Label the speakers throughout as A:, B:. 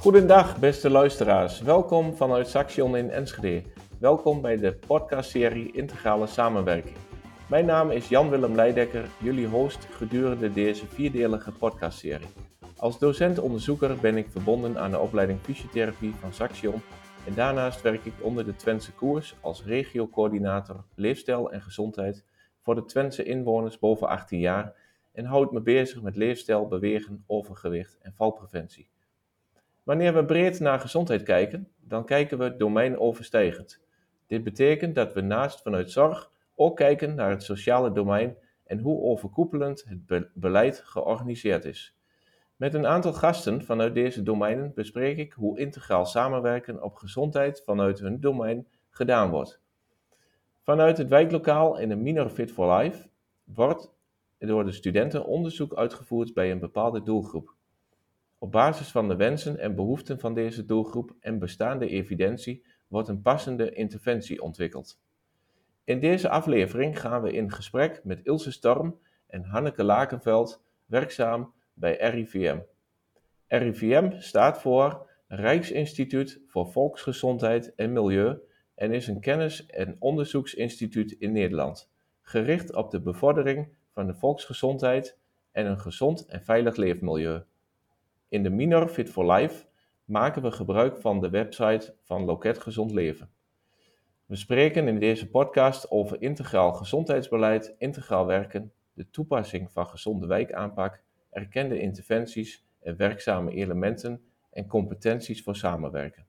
A: Goedendag, beste luisteraars. Welkom vanuit Saxion in Enschede. Welkom bij de podcastserie Integrale Samenwerking. Mijn naam is Jan-Willem Leidekker, jullie host gedurende deze vierdelige podcastserie. Als docent-onderzoeker ben ik verbonden aan de opleiding fysiotherapie van Saxion en daarnaast werk ik onder de Twentse koers als regiocoördinator leefstijl en gezondheid voor de Twentse inwoners boven 18 jaar en houd me bezig met leefstijl, bewegen, overgewicht en valpreventie. Wanneer we breed naar gezondheid kijken, dan kijken we domeinoverstijgend. Dit betekent dat we naast vanuit zorg ook kijken naar het sociale domein en hoe overkoepelend het beleid georganiseerd is. Met een aantal gasten vanuit deze domeinen bespreek ik hoe integraal samenwerken op gezondheid vanuit hun domein gedaan wordt. Vanuit het wijklokaal in de Minor Fit for Life wordt door de studenten onderzoek uitgevoerd bij een bepaalde doelgroep. Op basis van de wensen en behoeften van deze doelgroep en bestaande evidentie wordt een passende interventie ontwikkeld. In deze aflevering gaan we in gesprek met Ilse Storm en Hanneke Lakenveld, werkzaam bij RIVM. RIVM staat voor Rijksinstituut voor Volksgezondheid en Milieu en is een kennis- en onderzoeksinstituut in Nederland, gericht op de bevordering van de volksgezondheid en een gezond en veilig leefmilieu. In de Minor Fit for Life maken we gebruik van de website van Loket Gezond Leven. We spreken in deze podcast over integraal gezondheidsbeleid, integraal werken, de toepassing van gezonde wijkaanpak, erkende interventies en werkzame elementen en competenties voor samenwerken.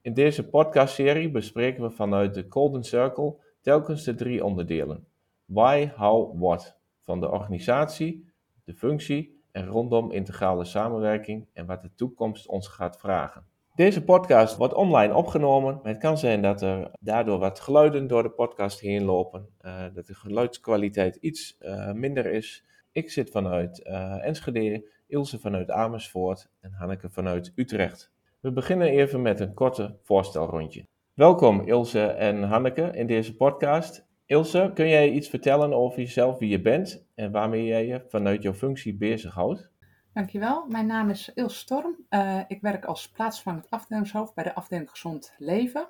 A: In deze podcastserie bespreken we vanuit de Golden Circle telkens de drie onderdelen: why, how, what van de organisatie, de functie en rondom integrale samenwerking en wat de toekomst ons gaat vragen. Deze podcast wordt online opgenomen. Het kan zijn dat er daardoor wat geluiden door de podcast heen lopen, uh, dat de geluidskwaliteit iets uh, minder is. Ik zit vanuit uh, Enschede, Ilse vanuit Amersfoort en Hanneke vanuit Utrecht. We beginnen even met een korte voorstelrondje. Welkom Ilse en Hanneke in deze podcast. Ilse, kun jij iets vertellen over jezelf, wie je bent en waarmee jij je vanuit jouw functie bezighoudt?
B: Dankjewel, mijn naam is Ilse Storm. Uh, ik werk als plaatsvervangend afdelingshoofd bij de afdeling Gezond Leven uh,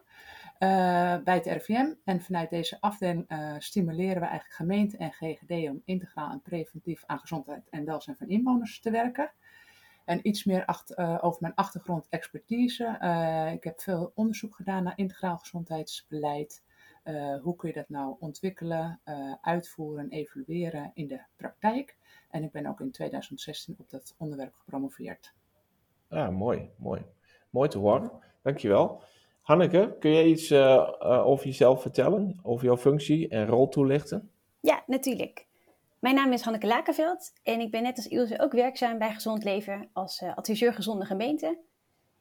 B: bij het RVM. En vanuit deze afdeling uh, stimuleren we eigenlijk gemeenten en GGD om integraal en preventief aan gezondheid en welzijn van inwoners te werken. En iets meer over mijn achtergrond expertise. ik heb veel onderzoek gedaan naar integraal gezondheidsbeleid. Hoe kun je dat nou ontwikkelen, uitvoeren, evalueren in de praktijk. En ik ben ook in 2016 op dat onderwerp gepromoveerd.
A: Ja, mooi, mooi. Mooi te horen. Dankjewel. Hanneke, kun jij iets uh, uh, over jezelf vertellen, over jouw functie en rol toelichten?
C: Ja, natuurlijk. Mijn naam is Hanneke Lakenveld en ik ben net als Ilse ook werkzaam bij Gezond Leven als uh, adviseur gezonde gemeente.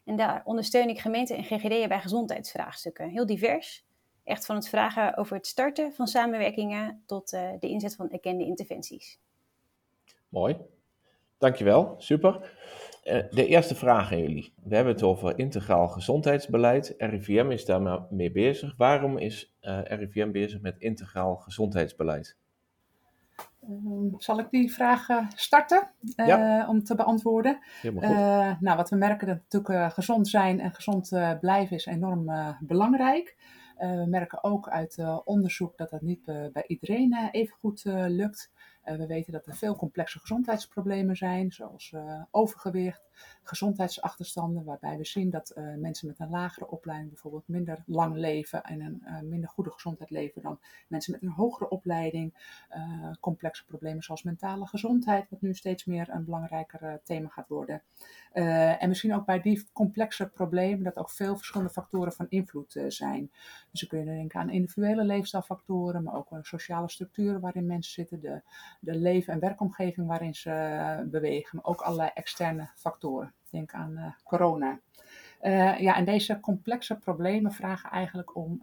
C: En daar ondersteun ik gemeenten en GGD'en bij gezondheidsvraagstukken. Heel divers. Echt van het vragen over het starten van samenwerkingen tot de inzet van erkende interventies.
A: Mooi. Dankjewel, super. Eh, de eerste vraag aan jullie. We hebben het over integraal gezondheidsbeleid. RIVM is daarmee bezig. Waarom is uh, eh, RIVM bezig met integraal gezondheidsbeleid?
B: Um, zal ik die vraag uh, starten ja. om te beantwoorden? nou, wat we merken dat natuurlijk gezond zijn en gezond blijven is enorm belangrijk. We merken ook uit onderzoek dat dat niet bij iedereen even goed lukt. Uh, we weten dat er veel complexe gezondheidsproblemen zijn, zoals uh, overgewicht, gezondheidsachterstanden, waarbij we zien dat uh, mensen met een lagere opleiding bijvoorbeeld minder lang leven en een minder goede gezondheid leven dan mensen met een hogere opleiding. complexe problemen zoals mentale gezondheid, wat nu steeds meer een belangrijker thema gaat worden. en misschien ook bij die complexe problemen dat ook veel verschillende factoren van invloed zijn. Dus we kunnen denken aan individuele leefstijlfactoren, maar ook sociale structuren waarin mensen zitten, de de leven- en werkomgeving waarin ze eh, bewegen, maar ook allerlei externe factoren. Denk aan uh, corona. Uh, ja, en deze complexe problemen vragen eigenlijk om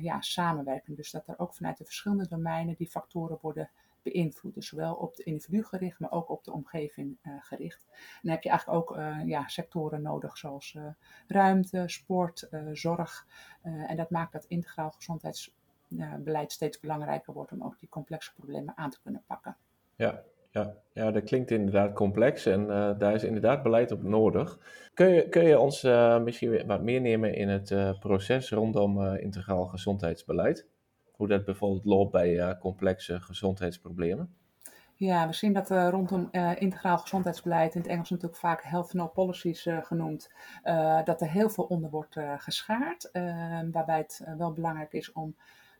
B: ja, samenwerking. Dus dat er ook vanuit de verschillende domeinen die factoren worden beïnvloed. Dus zowel op de individu gericht, maar ook op de omgeving gericht. En dan heb je eigenlijk ook ja, sectoren nodig, zoals ruimte, sport, zorg. en dat maakt dat integraal gezondheids beleid steeds belangrijker wordt om ook die complexe problemen aan te kunnen pakken.
A: Ja, ja, ja, dat klinkt inderdaad complex en daar is inderdaad beleid op nodig. Kun je, kun je ons misschien wat meer nemen in het proces rondom integraal gezondheidsbeleid? Hoe dat bijvoorbeeld loopt bij complexe gezondheidsproblemen?
B: Ja, we zien dat uh, rondom uh, integraal gezondheidsbeleid, in het Engels natuurlijk vaak health no policies uh, genoemd, dat er heel veel onder wordt geschaard. waarbij het wel belangrijk is om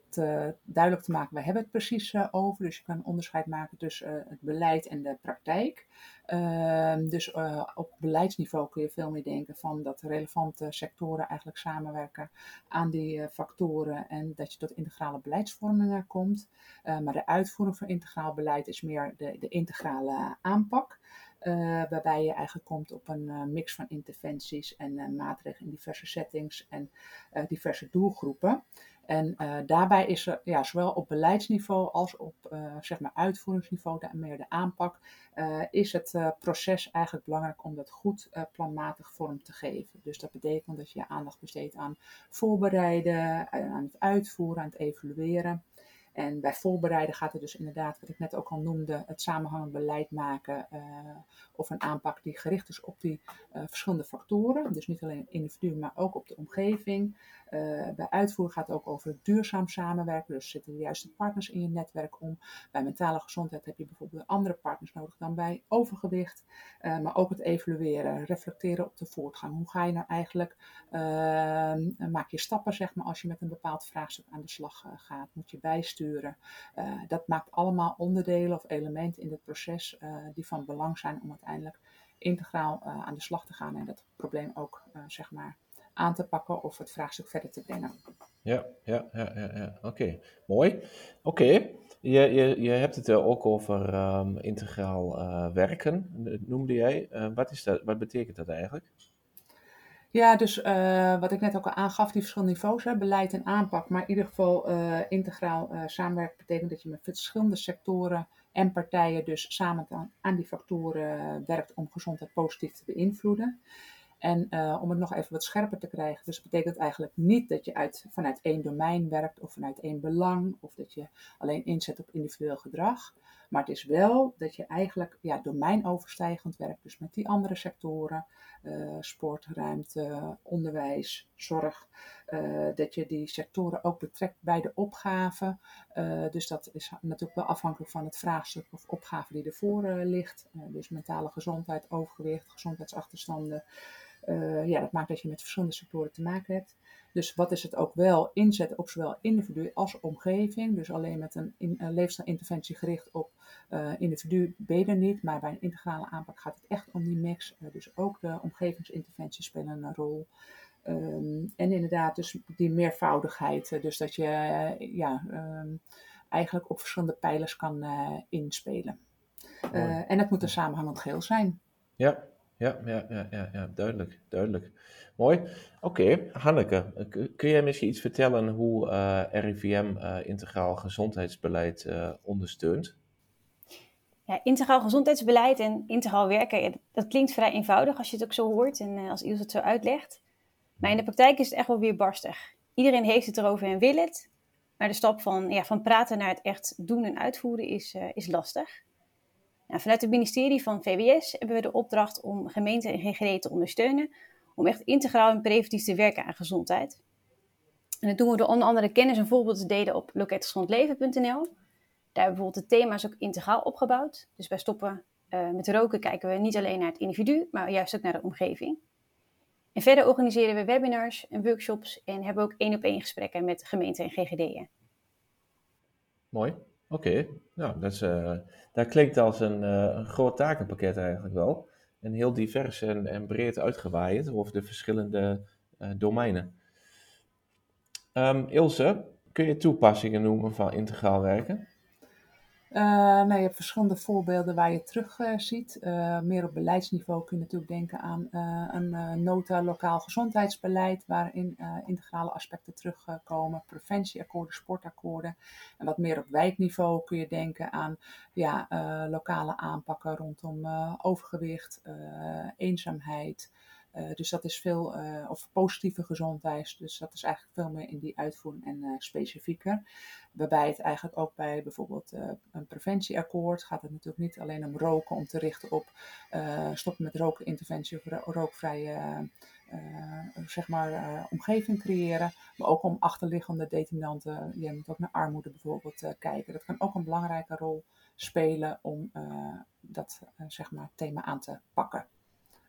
B: te, duidelijk te maken, we hebben het precies over. Dus je kan onderscheid maken tussen het beleid en de praktijk. Ehm, dus uh, op beleidsniveau kun je veel meer denken van dat relevante sectoren eigenlijk samenwerken aan die uh, factoren en dat je tot integrale beleidsvormingen komt. Uh, maar de uitvoering van integraal beleid is meer de, de integrale aanpak. waarbij je eigenlijk komt op een mix van interventies en maatregelen in diverse settings en diverse doelgroepen. En uh, daarbij is er ja, zowel op beleidsniveau als op uh, zeg maar uitvoeringsniveau, meer de aanpak, uh, is het proces eigenlijk belangrijk om dat goed planmatig vorm te geven. Dus dat betekent dat je aandacht besteedt aan voorbereiden, aan het uitvoeren, aan het evalueren. En bij voorbereiden gaat het dus inderdaad, wat ik net ook al noemde, het samenhangend beleid maken uh, of een aanpak die gericht is op die uh, verschillende factoren. Dus niet alleen individu, maar ook op de omgeving. Uh, bij uitvoer gaat het ook over duurzaam samenwerken. Dus zitten de juiste partners in je netwerk om. Bij mentale gezondheid heb je bijvoorbeeld andere partners nodig dan bij overgewicht. maar ook het evalueren, reflecteren op de voortgang. Hoe ga je nou eigenlijk, maak je stappen zeg maar als je met een bepaald vraagstuk aan de slag gaat. Moet je bijsturen uh, dat maakt allemaal onderdelen of elementen in het proces uh, die van belang zijn om uiteindelijk integraal uh, aan de slag te gaan en dat probleem ook zeg maar aan te pakken of het vraagstuk verder te brengen.
A: Ja, ja, ja, ja, ja. oké, mooi. Oké, je, je, je hebt het ook over um, integraal werken, noemde jij. wat, is dat, wat betekent dat eigenlijk?
B: Ja, dus uh, wat ik net ook al aangaf, die verschillende niveaus, hè, beleid en aanpak. Maar in ieder geval uh, integraal uh, samenwerken betekent dat je met verschillende sectoren en partijen dus samen aan, die factoren werkt om gezondheid positief te beïnvloeden. En om het nog even wat scherper te krijgen, dus betekent eigenlijk niet dat je uit, vanuit één domein werkt of vanuit één belang of dat je alleen inzet op individueel gedrag. Maar het is wel dat je eigenlijk ja, domeinoverstijgend werkt, dus met die andere sectoren, uh, sport, ruimte, onderwijs, zorg, uh, dat je die sectoren ook betrekt bij de opgave. dus dat is natuurlijk wel afhankelijk van het vraagstuk of opgave die ervoor ligt. dus mentale gezondheid, overgewicht, gezondheidsachterstanden. Ja, dat maakt dat je met verschillende sectoren te maken hebt. Dus wat is het ook wel inzetten op zowel individu als omgeving. Dus alleen met een, in, een leefstijlinterventie gericht op uh, individu ben je er niet. Maar bij een integrale aanpak gaat het echt om die mix. Uh, dus ook de omgevingsinterventies spelen een rol. Um, en inderdaad, dus die meervoudigheid. dus dat je ja, um, eigenlijk op verschillende pijlers kan inspelen. en het moet een samenhangend geheel zijn.
A: Ja, ja, ja, ja, ja, duidelijk, duidelijk. Mooi. Oké, Hanneke, kun jij misschien iets vertellen hoe uh, RIVM uh, integraal gezondheidsbeleid uh, ondersteunt?
C: Ja, integraal gezondheidsbeleid en integraal werken, dat klinkt vrij eenvoudig als je het ook zo hoort en als Iels het zo uitlegt. Maar in de praktijk is het echt wel weer barstig. Iedereen heeft het erover en wil het, maar de stap van, ja, van praten naar het echt doen en uitvoeren is, is lastig. Nou, vanuit het ministerie van VWS hebben we de opdracht om gemeenten en GGD te ondersteunen om echt integraal en preventief te werken aan gezondheid. En dat doen we door onder andere kennis en voorbeelden te delen op loketgezondleven.nl. Daar hebben bijvoorbeeld de thema's ook integraal opgebouwd. Dus bij stoppen uh, met roken kijken we niet alleen naar het individu, maar juist ook naar de omgeving. En verder organiseren we webinars en workshops en hebben ook één op één gesprekken met gemeenten en GGD'en.
A: Mooi. Oké, nou, dat, is, dat klinkt als een, uh, een groot takenpakket eigenlijk wel. En heel divers en, en breed uitgewaaid over de verschillende uh, domeinen. Um, Ilse, kun je toepassingen noemen van integraal werken?
B: Uh, nou, je hebt verschillende voorbeelden waar je terug uh, ziet. Uh, meer op beleidsniveau kun je natuurlijk denken aan een nota lokaal gezondheidsbeleid, waarin integrale aspecten terugkomen, preventieakkoorden, sportakkoorden. En wat meer op wijkniveau kun je denken aan ja, lokale aanpakken rondom overgewicht, eenzaamheid. Dus dat is veel, of positieve gezondheid, dus dat is eigenlijk veel meer in die uitvoering en specifieker. Waarbij het eigenlijk ook bij bijvoorbeeld een preventieakkoord gaat het natuurlijk niet alleen om roken, om te richten op stoppen met roken, interventie of rookvrije zeg maar, omgeving creëren. Maar ook om achterliggende determinanten, je moet ook naar armoede bijvoorbeeld kijken. Dat kan ook een belangrijke rol spelen om dat zeg maar, thema aan te pakken.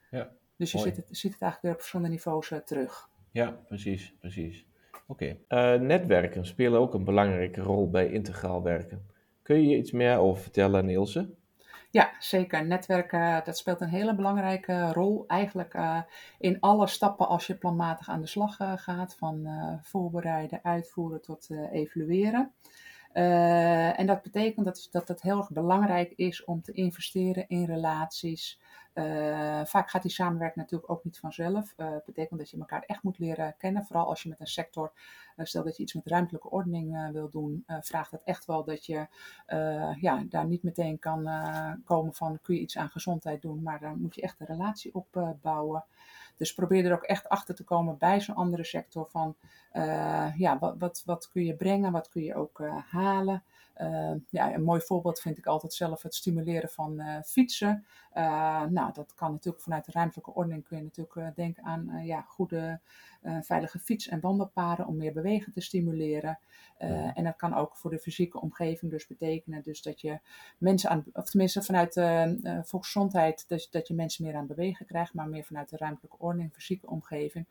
B: Ja, dus je ziet het, ziet het eigenlijk weer op verschillende niveaus terug.
A: Ja, precies, precies. Oké. Okay. netwerken spelen ook een belangrijke rol bij integraal werken. Kun je iets meer over vertellen, Nielse?
B: Ja, zeker. Netwerken, dat speelt een hele belangrijke rol eigenlijk uh, in alle stappen als je planmatig aan de slag uh, gaat. Van uh, voorbereiden, uitvoeren tot evalueren. En dat betekent dat, dat het heel erg belangrijk is om te investeren in relaties, uh, vaak gaat die samenwerking natuurlijk ook niet vanzelf. Dat betekent dat je elkaar echt moet leren kennen. Vooral als je met een sector, stel dat je iets met ruimtelijke ordening wil doen, vraagt het echt wel dat je ja, daar niet meteen kan komen van kun je iets aan gezondheid doen, maar dan moet je echt een relatie opbouwen. Dus probeer er ook echt achter te komen bij zo'n andere sector van ja, wat, wat, wat kun je brengen, wat kun je ook halen. Uh, ja, een mooi voorbeeld vind ik altijd zelf het stimuleren van fietsen. Nou, dat kan natuurlijk vanuit de ruimtelijke ordening kun je natuurlijk denken aan ja, goede veilige fiets- en wandelpaden om meer bewegen te stimuleren. En dat kan ook voor de fysieke omgeving dus betekenen dus dat je mensen aan, of tenminste vanuit de volksgezondheid, dat, dat je mensen meer aan bewegen krijgt, maar meer vanuit de ruimtelijke ordening, fysieke omgeving,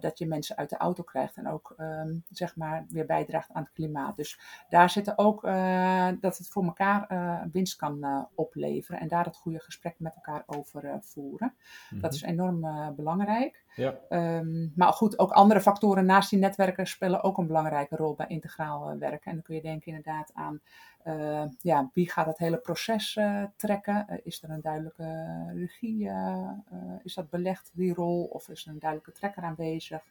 B: dat je mensen uit de auto krijgt en ook um, zeg maar weer bijdraagt aan het klimaat. Dus daar zitten ook dat het voor elkaar winst kan opleveren en daar het goede gesprek met elkaar over voeren. Dat is enorm belangrijk. Ja. Um, maar goed, ook andere factoren naast die netwerken spelen ook een belangrijke rol bij integraal werken. En dan kun je denken inderdaad aan uh, ja, wie gaat het hele proces uh, trekken? Uh, is er een duidelijke regie? is dat belegd, die rol? Of is er een duidelijke trekker aanwezig?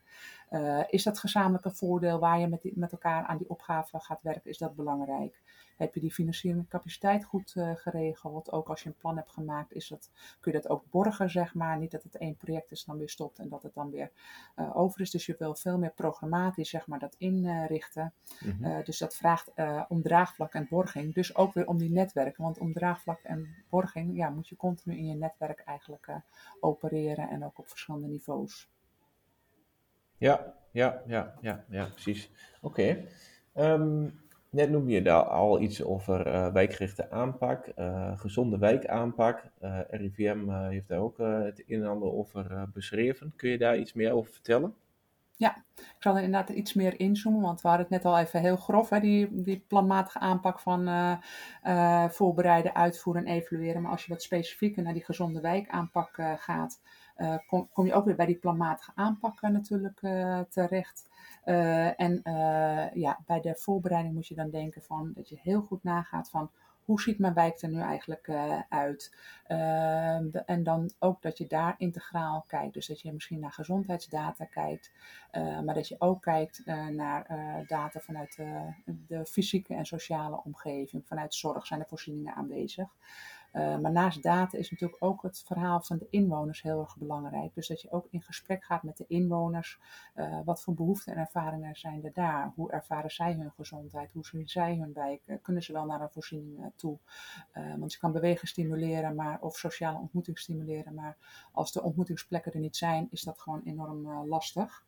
B: is dat gezamenlijke voordeel waar je met, die, met elkaar aan die opgave gaat werken? Is dat belangrijk? Heb je die financiële capaciteit goed geregeld? Ook als je een plan hebt gemaakt, is dat, kun je dat ook borgen, zeg maar. Niet dat het één project is, dan weer stopt en dat het dan weer over is. Dus je wil veel meer programmatisch, zeg maar, dat inrichten. Mm -hmm. dus dat vraagt om draagvlak en borging. Dus ook weer om die netwerken. Want om draagvlak en borging ja, moet je continu in je netwerk eigenlijk opereren en ook op verschillende niveaus.
A: Ja, ja, ja, ja, ja precies. Oké. Ehm, Net noem je daar al iets over uh, wijkgerichte aanpak, uh, gezonde wijkaanpak. RIVM heeft daar ook het een en ander over beschreven. Kun je daar iets meer over vertellen?
B: Ja, ik zal er inderdaad iets meer inzoomen, want we hadden het net al even heel grof, hè, die, die planmatige aanpak van voorbereiden, uitvoeren en evalueren. Maar als je wat specifieker naar die gezonde wijkaanpak gaat, kom, kom, je ook weer bij die planmatige aanpak natuurlijk terecht. Uh, en uh, ja, bij de voorbereiding moet je dan denken van dat je heel goed nagaat van hoe ziet mijn wijk er nu eigenlijk uh, uit? en dan ook dat je daar integraal kijkt. Dus dat je misschien naar gezondheidsdata kijkt, maar dat je ook kijkt naar data vanuit de fysieke en sociale omgeving. Vanuit zorg zijn er voorzieningen aanwezig. Uh, maar naast data is natuurlijk ook het verhaal van de inwoners heel erg belangrijk. Dus dat je ook in gesprek gaat met de inwoners. Uh, wat voor behoeften en ervaringen zijn er daar? Hoe ervaren zij hun gezondheid? Hoe zien zij hun wijk? Uh, kunnen ze wel naar een voorziening toe? want je kan bewegen stimuleren maar, of sociale ontmoeting stimuleren. Maar als de ontmoetingsplekken er niet zijn, is dat gewoon enorm lastig.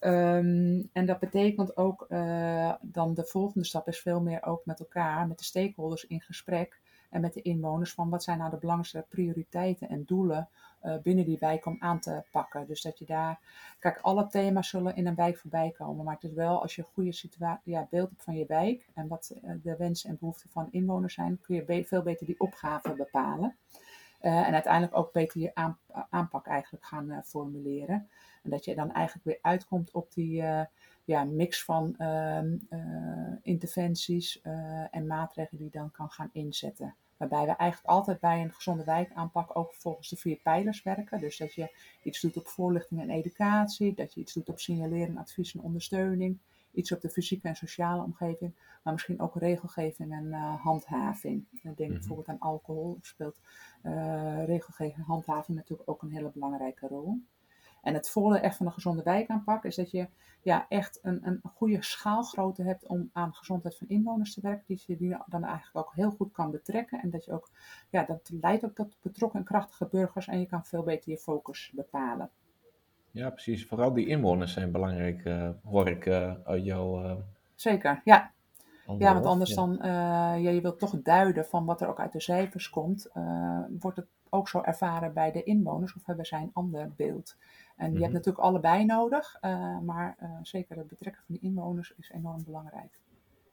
B: Um, en dat betekent ook dan de volgende stap is veel meer ook met elkaar, met de stakeholders in gesprek en met de inwoners van wat zijn nou de belangrijkste prioriteiten en doelen uh, binnen die wijk om aan te pakken. Dus dat je daar, kijk, alle thema's zullen in een wijk voorbij komen, maar het is wel als je een goede situatie, ja, beeld hebt van je wijk en wat uh, de wensen en behoeften van inwoners zijn, kun je veel beter die opgave bepalen. Uh, en uiteindelijk ook beter je aan, aanpak eigenlijk gaan formuleren. En dat je dan eigenlijk weer uitkomt op die ja, mix van ehm, interventies en maatregelen die je dan kan gaan inzetten. Waarbij we eigenlijk altijd bij een gezonde wijkaanpak ook volgens de vier pijlers werken. Dus dat je iets doet op voorlichting en educatie, dat je iets doet op signaleren, advies en ondersteuning, iets op de fysieke en sociale omgeving, maar misschien ook regelgeving en uh, handhaving. Ik denk mm -hmm. bijvoorbeeld aan alcohol, speelt uh, regelgeving en handhaving natuurlijk ook een hele belangrijke rol. En het voordeel echt van een gezonde wijkaanpak is dat je ja, echt een, een goede schaalgrootte hebt om aan gezondheid van inwoners te werken, die je die dan eigenlijk ook heel goed kan betrekken. En dat je ook, ja, dat leidt ook tot betrokken en krachtige burgers en je kan veel beter je focus bepalen.
A: Ja, precies. Vooral die inwoners zijn belangrijk, uh, hoor ik uh, uit jouw. Uh,
B: Zeker, ja. Ja, want anders dan, ja, je wilt toch duiden van wat er ook uit de cijfers komt, wordt het ook zo ervaren bij de inwoners of hebben zij een ander beeld. En je hebt mhm. natuurlijk allebei nodig, maar zeker het betrekken van die inwoners is enorm belangrijk.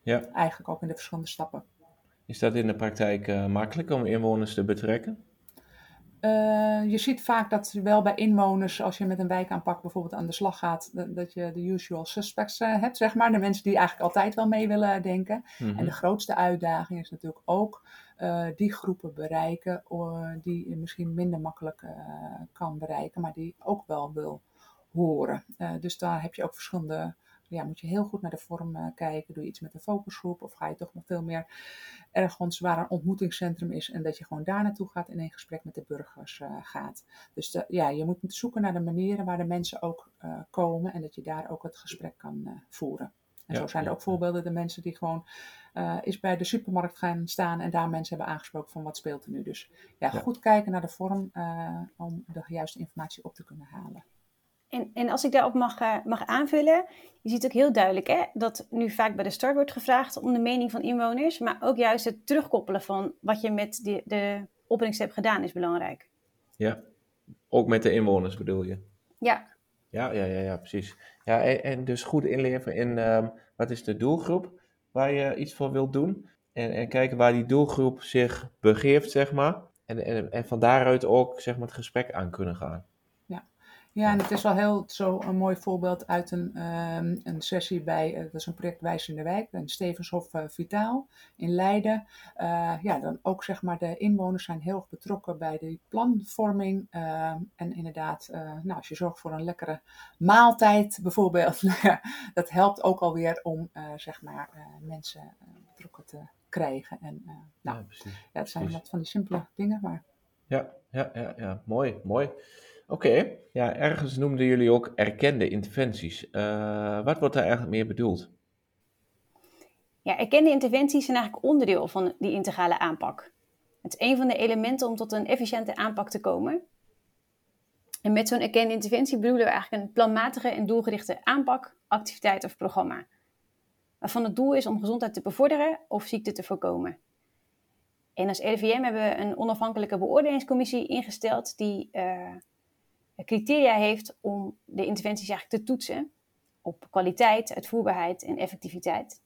B: Ja. Eigenlijk ook in de verschillende stappen.
A: Is dat in de praktijk makkelijk om inwoners te betrekken?
B: Uh, je ziet vaak dat wel bij inwoners, als je met een wijkaanpak bijvoorbeeld aan de slag gaat, dat, dat je de usual suspects uh, hebt, zeg maar. De mensen die eigenlijk altijd wel mee willen denken. En de mhm. grootste uitdaging is natuurlijk ook uh, die groepen bereiken, die je misschien minder makkelijk kan bereiken, maar die ook wel wil horen. dus daar heb je ook verschillende ja, moet je heel goed naar de vorm kijken. Doe je iets met een focusgroep of ga je toch nog veel meer ergens waar een ontmoetingscentrum is en dat je gewoon daar naartoe gaat en in gesprek met de burgers gaat. Dus ja, je moet zoeken naar de manieren waar de mensen ook komen en dat je daar ook het gesprek kan voeren. En zo zijn er ook voorbeelden de mensen die gewoon uh, is bij de supermarkt gaan staan en daar mensen hebben aangesproken van wat speelt er nu. Dus ja, ja. goed kijken naar de vorm uh, om de juiste informatie op te kunnen halen.
C: En, en als ik daarop mag, uh, mag aanvullen, je ziet ook heel duidelijk hè, dat nu vaak bij de start wordt gevraagd om de mening van inwoners, maar ook juist het terugkoppelen van wat je met de, de opbrengst hebt gedaan is belangrijk.
A: Ja, ook met de inwoners bedoel je?
C: Ja.
A: Ja, ja, ja, ja precies. Ja, en, dus goed inleveren in um, wat is de doelgroep waar je iets voor wilt doen. En, en kijken waar die doelgroep zich begeeft, zeg maar. En, en, en van daaruit ook zeg maar, het gesprek aan kunnen gaan.
B: Ja, en het is wel heel zo een mooi voorbeeld uit een, um, een sessie bij, uh, dat is een project Wijs in de Wijk, in Stevenshof uh, Vitaal in Leiden. Uh, ja, dan ook zeg maar de inwoners zijn heel erg betrokken bij de planvorming. Ehm, en inderdaad, nou, als je zorgt voor een lekkere maaltijd bijvoorbeeld, nou dat helpt ook alweer om zeg maar mensen betrokken te krijgen. En nou, ja, precies. ja, het zijn wat van die simpele dingen, maar...
A: Ja, ja, ja, ja. mooi, mooi. Oké, ja, ergens noemden jullie ook erkende interventies. Uh, wat wordt daar eigenlijk meer bedoeld?
C: Ja, erkende interventies zijn eigenlijk onderdeel van die integrale aanpak. Het is een van de elementen om tot een efficiënte aanpak te komen. En met zo'n erkende interventie bedoelen we eigenlijk een planmatige en doelgerichte aanpak, activiteit of programma. Waarvan het doel is om gezondheid te bevorderen of ziekte te voorkomen. En als RIVM hebben we een onafhankelijke beoordelingscommissie ingesteld die uh, criteria heeft om de interventies eigenlijk te toetsen op kwaliteit, uitvoerbaarheid en effectiviteit.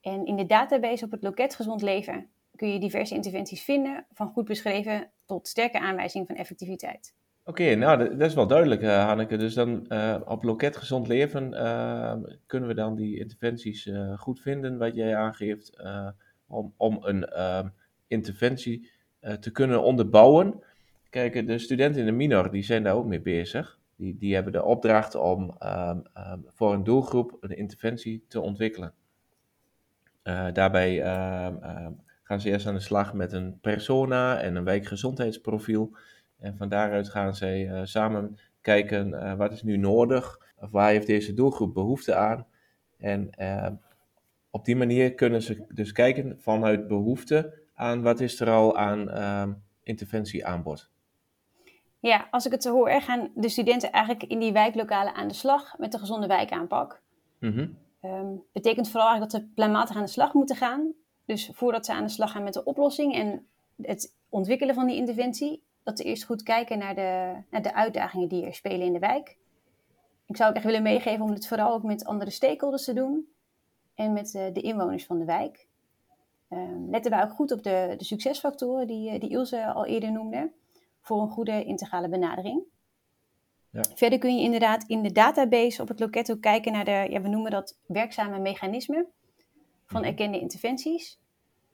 C: En in de database op het loket Gezond Leven kun je diverse interventies vinden, van goed beschreven tot sterke aanwijzing van effectiviteit.
A: Oké, nou dat is wel duidelijk, uh, Hanneke. Dus dan uh, op loket Gezond Leven uh, kunnen we dan die interventies goed vinden, wat jij aangeeft, om, om een interventie te kunnen onderbouwen. Kijk, de studenten in de minor die zijn daar ook mee bezig. Die, die hebben de opdracht om um, um, voor een doelgroep een interventie te ontwikkelen. Uh, daarbij um, gaan ze eerst aan de slag met een persona en een wijkgezondheidsprofiel. En van daaruit gaan zij uh, samen kijken uh, wat is nu nodig, of waar heeft deze doelgroep behoefte aan. En op die manier kunnen ze dus kijken vanuit behoefte aan wat is er al aan interventie aanbod.
C: Ja, als ik het zo hoor, gaan de studenten eigenlijk in die wijklokalen aan de slag met de gezonde wijkaanpak. Mm -hmm. betekent vooral eigenlijk dat ze planmatig aan de slag moeten gaan. Dus voordat ze aan de slag gaan met de oplossing en het ontwikkelen van die interventie, dat ze eerst goed kijken naar de, naar de uitdagingen die er spelen in de wijk. Ik zou ook echt willen meegeven om dit vooral ook met andere stakeholders te doen en met de, de inwoners van de wijk. Um, letten wij ook goed op de, de succesfactoren die, die Ilse al eerder noemde voor een goede integrale benadering. Ja. Verder kun je inderdaad in de database op het loket ook kijken naar de, ja, we noemen dat werkzame mechanismen van mhm. erkende interventies.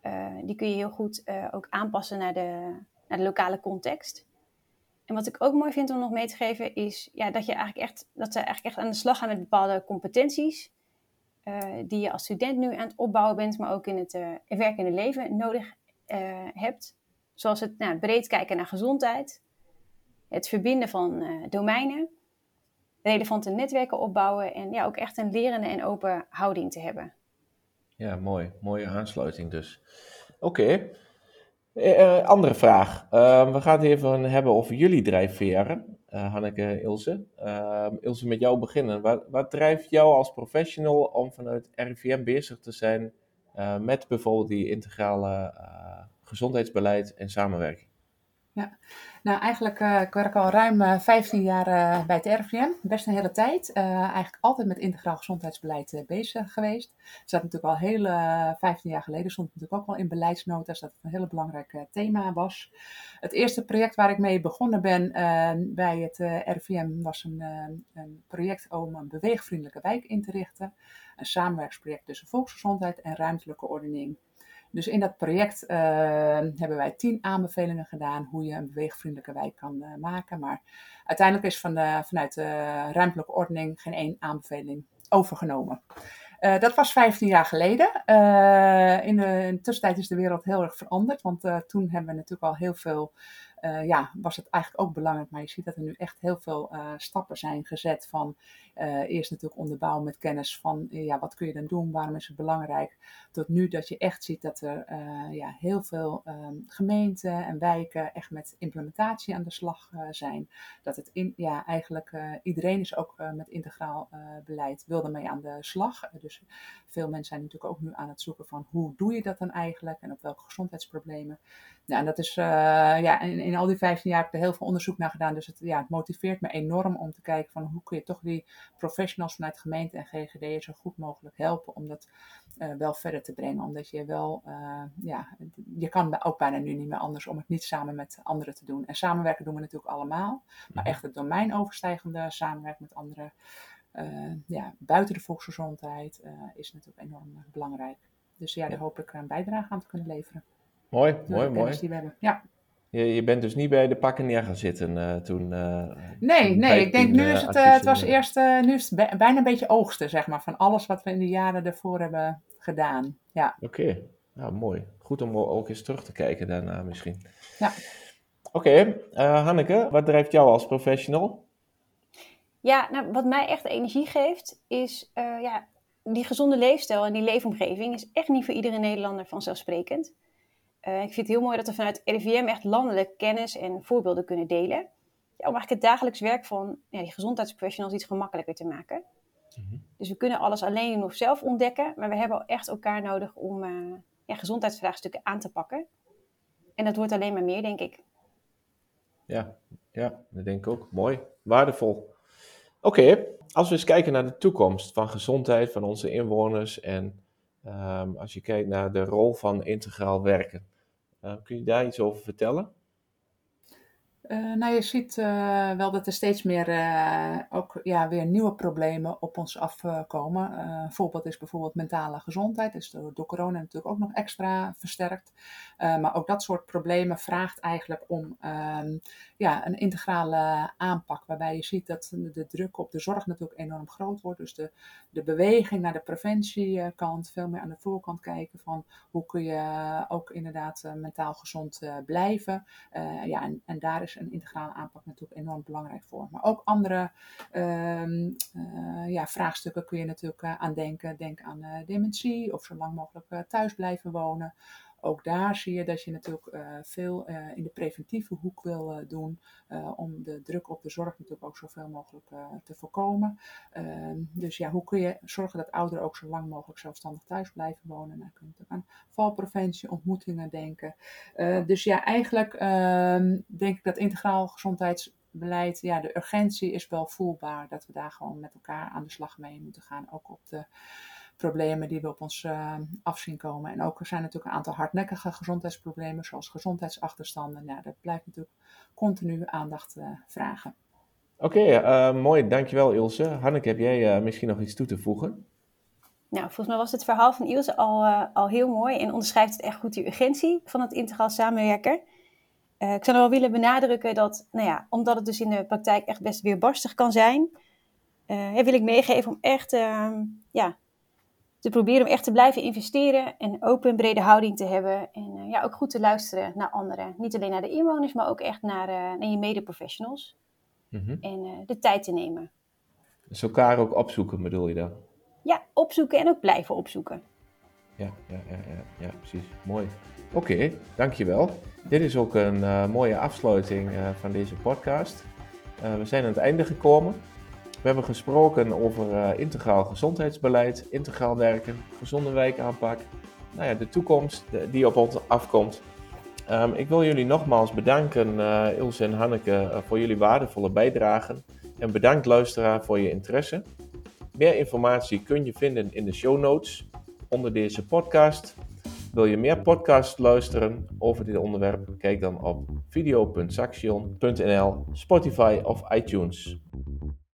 C: Uh, die kun je heel goed uh, ook aanpassen naar de, naar de lokale context. En wat ik ook mooi vind om nog mee te geven is ja, dat, je eigenlijk echt, dat ze eigenlijk echt aan de slag gaan met bepaalde competenties. Uh, die je als student nu aan het opbouwen bent, maar ook in het werkende leven nodig hebt. Zoals het nou, breed kijken naar gezondheid, het verbinden van uh, domeinen relevante netwerken opbouwen en ja, ook echt een lerende en open houding te hebben.
A: Ja, mooi. Mooie aansluiting dus. Oké. Eh, andere vraag. Ehm, we gaan het even hebben over jullie drijfveren, uh, Hanneke, Ilse. Uh, Ilse, met jou beginnen. Wat, wat, drijft jou als professional om vanuit RIVM bezig te zijn met bijvoorbeeld die integrale gezondheidsbeleid en samenwerking?
B: Ja, nou eigenlijk, uh, ik werk al ruim uh, 15 jaar uh, bij het RVM, best een hele tijd. eigenlijk altijd met integraal gezondheidsbeleid bezig geweest. Zat natuurlijk al heel, 15 jaar geleden, stond natuurlijk ook wel in beleidsnota's dat het een heel belangrijk thema was. Het eerste project waar ik mee begonnen ben bij het RVM was een, een project om een beweegvriendelijke wijk in te richten. Een samenwerksproject tussen volksgezondheid en ruimtelijke ordening. Dus in dat project uh, hebben wij tien aanbevelingen gedaan hoe je een beweegvriendelijke wijk kan uh, maken. Maar uiteindelijk is van de, vanuit de ruimtelijke ordening geen één aanbeveling overgenomen. Uh, dat was 15 jaar geleden. in, de, in, de, tussentijd is de wereld heel erg veranderd. Want toen hebben we natuurlijk al heel veel uh, ja, was het eigenlijk ook belangrijk. Maar je ziet dat er nu echt heel veel uh, stappen zijn gezet van uh, eerst natuurlijk onderbouwen met kennis van ja, wat kun je dan doen, waarom is het belangrijk, tot nu dat je echt ziet dat er ja, heel veel um, gemeenten en wijken echt met implementatie aan de slag zijn. Dat het in, ja, eigenlijk iedereen is ook met integraal beleid wil ermee aan de slag. dus veel mensen zijn natuurlijk ook nu aan het zoeken van hoe doe je dat dan eigenlijk en op welke gezondheidsproblemen. Ja, en dat is ja, in, in al die 15 jaar heb ik er heel veel onderzoek naar gedaan. Dus het, ja, het motiveert me enorm om te kijken van hoe kun je toch die professionals vanuit gemeente en GGD zo goed mogelijk helpen om dat uh, wel verder te brengen. Omdat je wel, uh, ja, je kan ook bijna nu niet meer anders om het niet samen met anderen te doen. En samenwerken doen we natuurlijk allemaal. Maar echt het domeinoverstijgende samenwerken met anderen, ja, buiten de volksgezondheid, is natuurlijk enorm belangrijk. Dus ja, daar hoop ik een bijdrage aan te kunnen leveren.
A: Mooi, mooi, mooi.
B: Die we hebben. Ja.
A: Je, je bent dus niet bij de pakken neer gaan zitten uh, toen. Uh,
B: nee, nee. Ik denk nu is het, uh, het was eerst, nu is het bijna een beetje oogsten, zeg maar, van alles wat we in de jaren ervoor hebben gedaan. Ja.
A: Oké, okay. nou mooi. Goed om ook eens terug te kijken daarna misschien.
B: Ja.
A: Oké, okay. Hanneke, wat drijft jou als professional?
C: Ja, nou, wat mij echt energie geeft, is ja, die gezonde leefstijl en die leefomgeving is echt niet voor iedere Nederlander vanzelfsprekend. Uh, ik vind het heel mooi dat we vanuit RIVM echt landelijk kennis en voorbeelden kunnen delen. Ja, om eigenlijk het dagelijks werk van ja, die gezondheidsprofessionals iets gemakkelijker te maken. Mm-hmm. Dus we kunnen alles alleen of zelf ontdekken, maar we hebben echt elkaar nodig om uh, ja, gezondheidsvraagstukken aan te pakken. En dat wordt alleen maar meer, denk ik.
A: Ja, ja dat denk ik ook. Mooi, waardevol. Oké, als we eens kijken naar de toekomst van gezondheid van onze inwoners en um, als je kijkt naar de rol van integraal werken. Uh, kun je daar iets over vertellen?
B: Uh, nou, je ziet uh, wel dat er steeds meer uh, ook ja, weer nieuwe problemen op ons afkomen. een voorbeeld is bijvoorbeeld mentale gezondheid. Is door, door corona natuurlijk ook nog extra versterkt. maar ook dat soort problemen vraagt eigenlijk om ehm, ja, een integrale aanpak. Waarbij je ziet dat de druk op de zorg natuurlijk enorm groot wordt. Dus de, de beweging naar de preventiekant, veel meer aan de voorkant kijken van hoe kun je ook inderdaad mentaal gezond blijven. ja, en, en daar is een integrale aanpak natuurlijk enorm belangrijk voor. Maar ook andere um, uh, ja, vraagstukken kun je natuurlijk uh, aan denken. Denk aan uh, dementie of zo lang mogelijk thuis blijven wonen. Ook daar zie je dat je natuurlijk uh, veel uh, in de preventieve hoek wil uh, doen om de druk op de zorg natuurlijk ook zoveel mogelijk te voorkomen. Ehm, dus ja, hoe kun je zorgen dat ouderen ook zo lang mogelijk zelfstandig thuis blijven wonen? Nou, kun je aan valpreventie, ontmoetingen denken. dus ja, eigenlijk ehm, denk ik dat integraal gezondheidsbeleid, ja, de urgentie is wel voelbaar. Dat we daar gewoon met elkaar aan de slag mee moeten gaan. Ook op de problemen die we op ons uh, af zien komen. En ook er zijn natuurlijk een aantal hardnekkige gezondheidsproblemen, zoals gezondheidsachterstanden. Nou, dat blijft natuurlijk continu aandacht uh, vragen.
A: Oké, okay, uh, mooi. Dankjewel Ilse. Hanneke, heb jij misschien nog iets toe te voegen?
C: Nou, volgens mij was het verhaal van Ilse al, al heel mooi en onderschrijft het echt goed die urgentie van het integraal samenwerken. ik zou nog wel willen benadrukken dat, nou ja, omdat het dus in de praktijk echt best weerbarstig kan zijn, wil ik meegeven om echt ehm, ja, te proberen om echt te blijven investeren en open en brede houding te hebben. En uh, ja, ook goed te luisteren naar anderen. Niet alleen naar de inwoners, maar ook echt naar, uh, naar je medeprofessionals. Mm -hmm. En uh, de tijd te nemen.
A: Dus elkaar ook opzoeken, bedoel je dan?
C: Ja, opzoeken en ook blijven opzoeken.
A: Ja, ja, ja, ja, ja precies. Mooi. Oké, dankjewel. Dit is ook een mooie afsluiting van deze podcast. We zijn aan het einde gekomen. We hebben gesproken over integraal gezondheidsbeleid, integraal werken, gezonde wijkaanpak. Nou ja, de toekomst die op ons afkomt. Um, ik wil jullie nogmaals bedanken, Ilse en Hanneke, voor jullie waardevolle bijdragen. En bedankt luisteraar voor je interesse. Meer informatie kun je vinden in de show notes onder deze podcast. Wil je meer podcasts luisteren over dit onderwerp? Kijk dan op video.saxion.nl, Spotify of iTunes.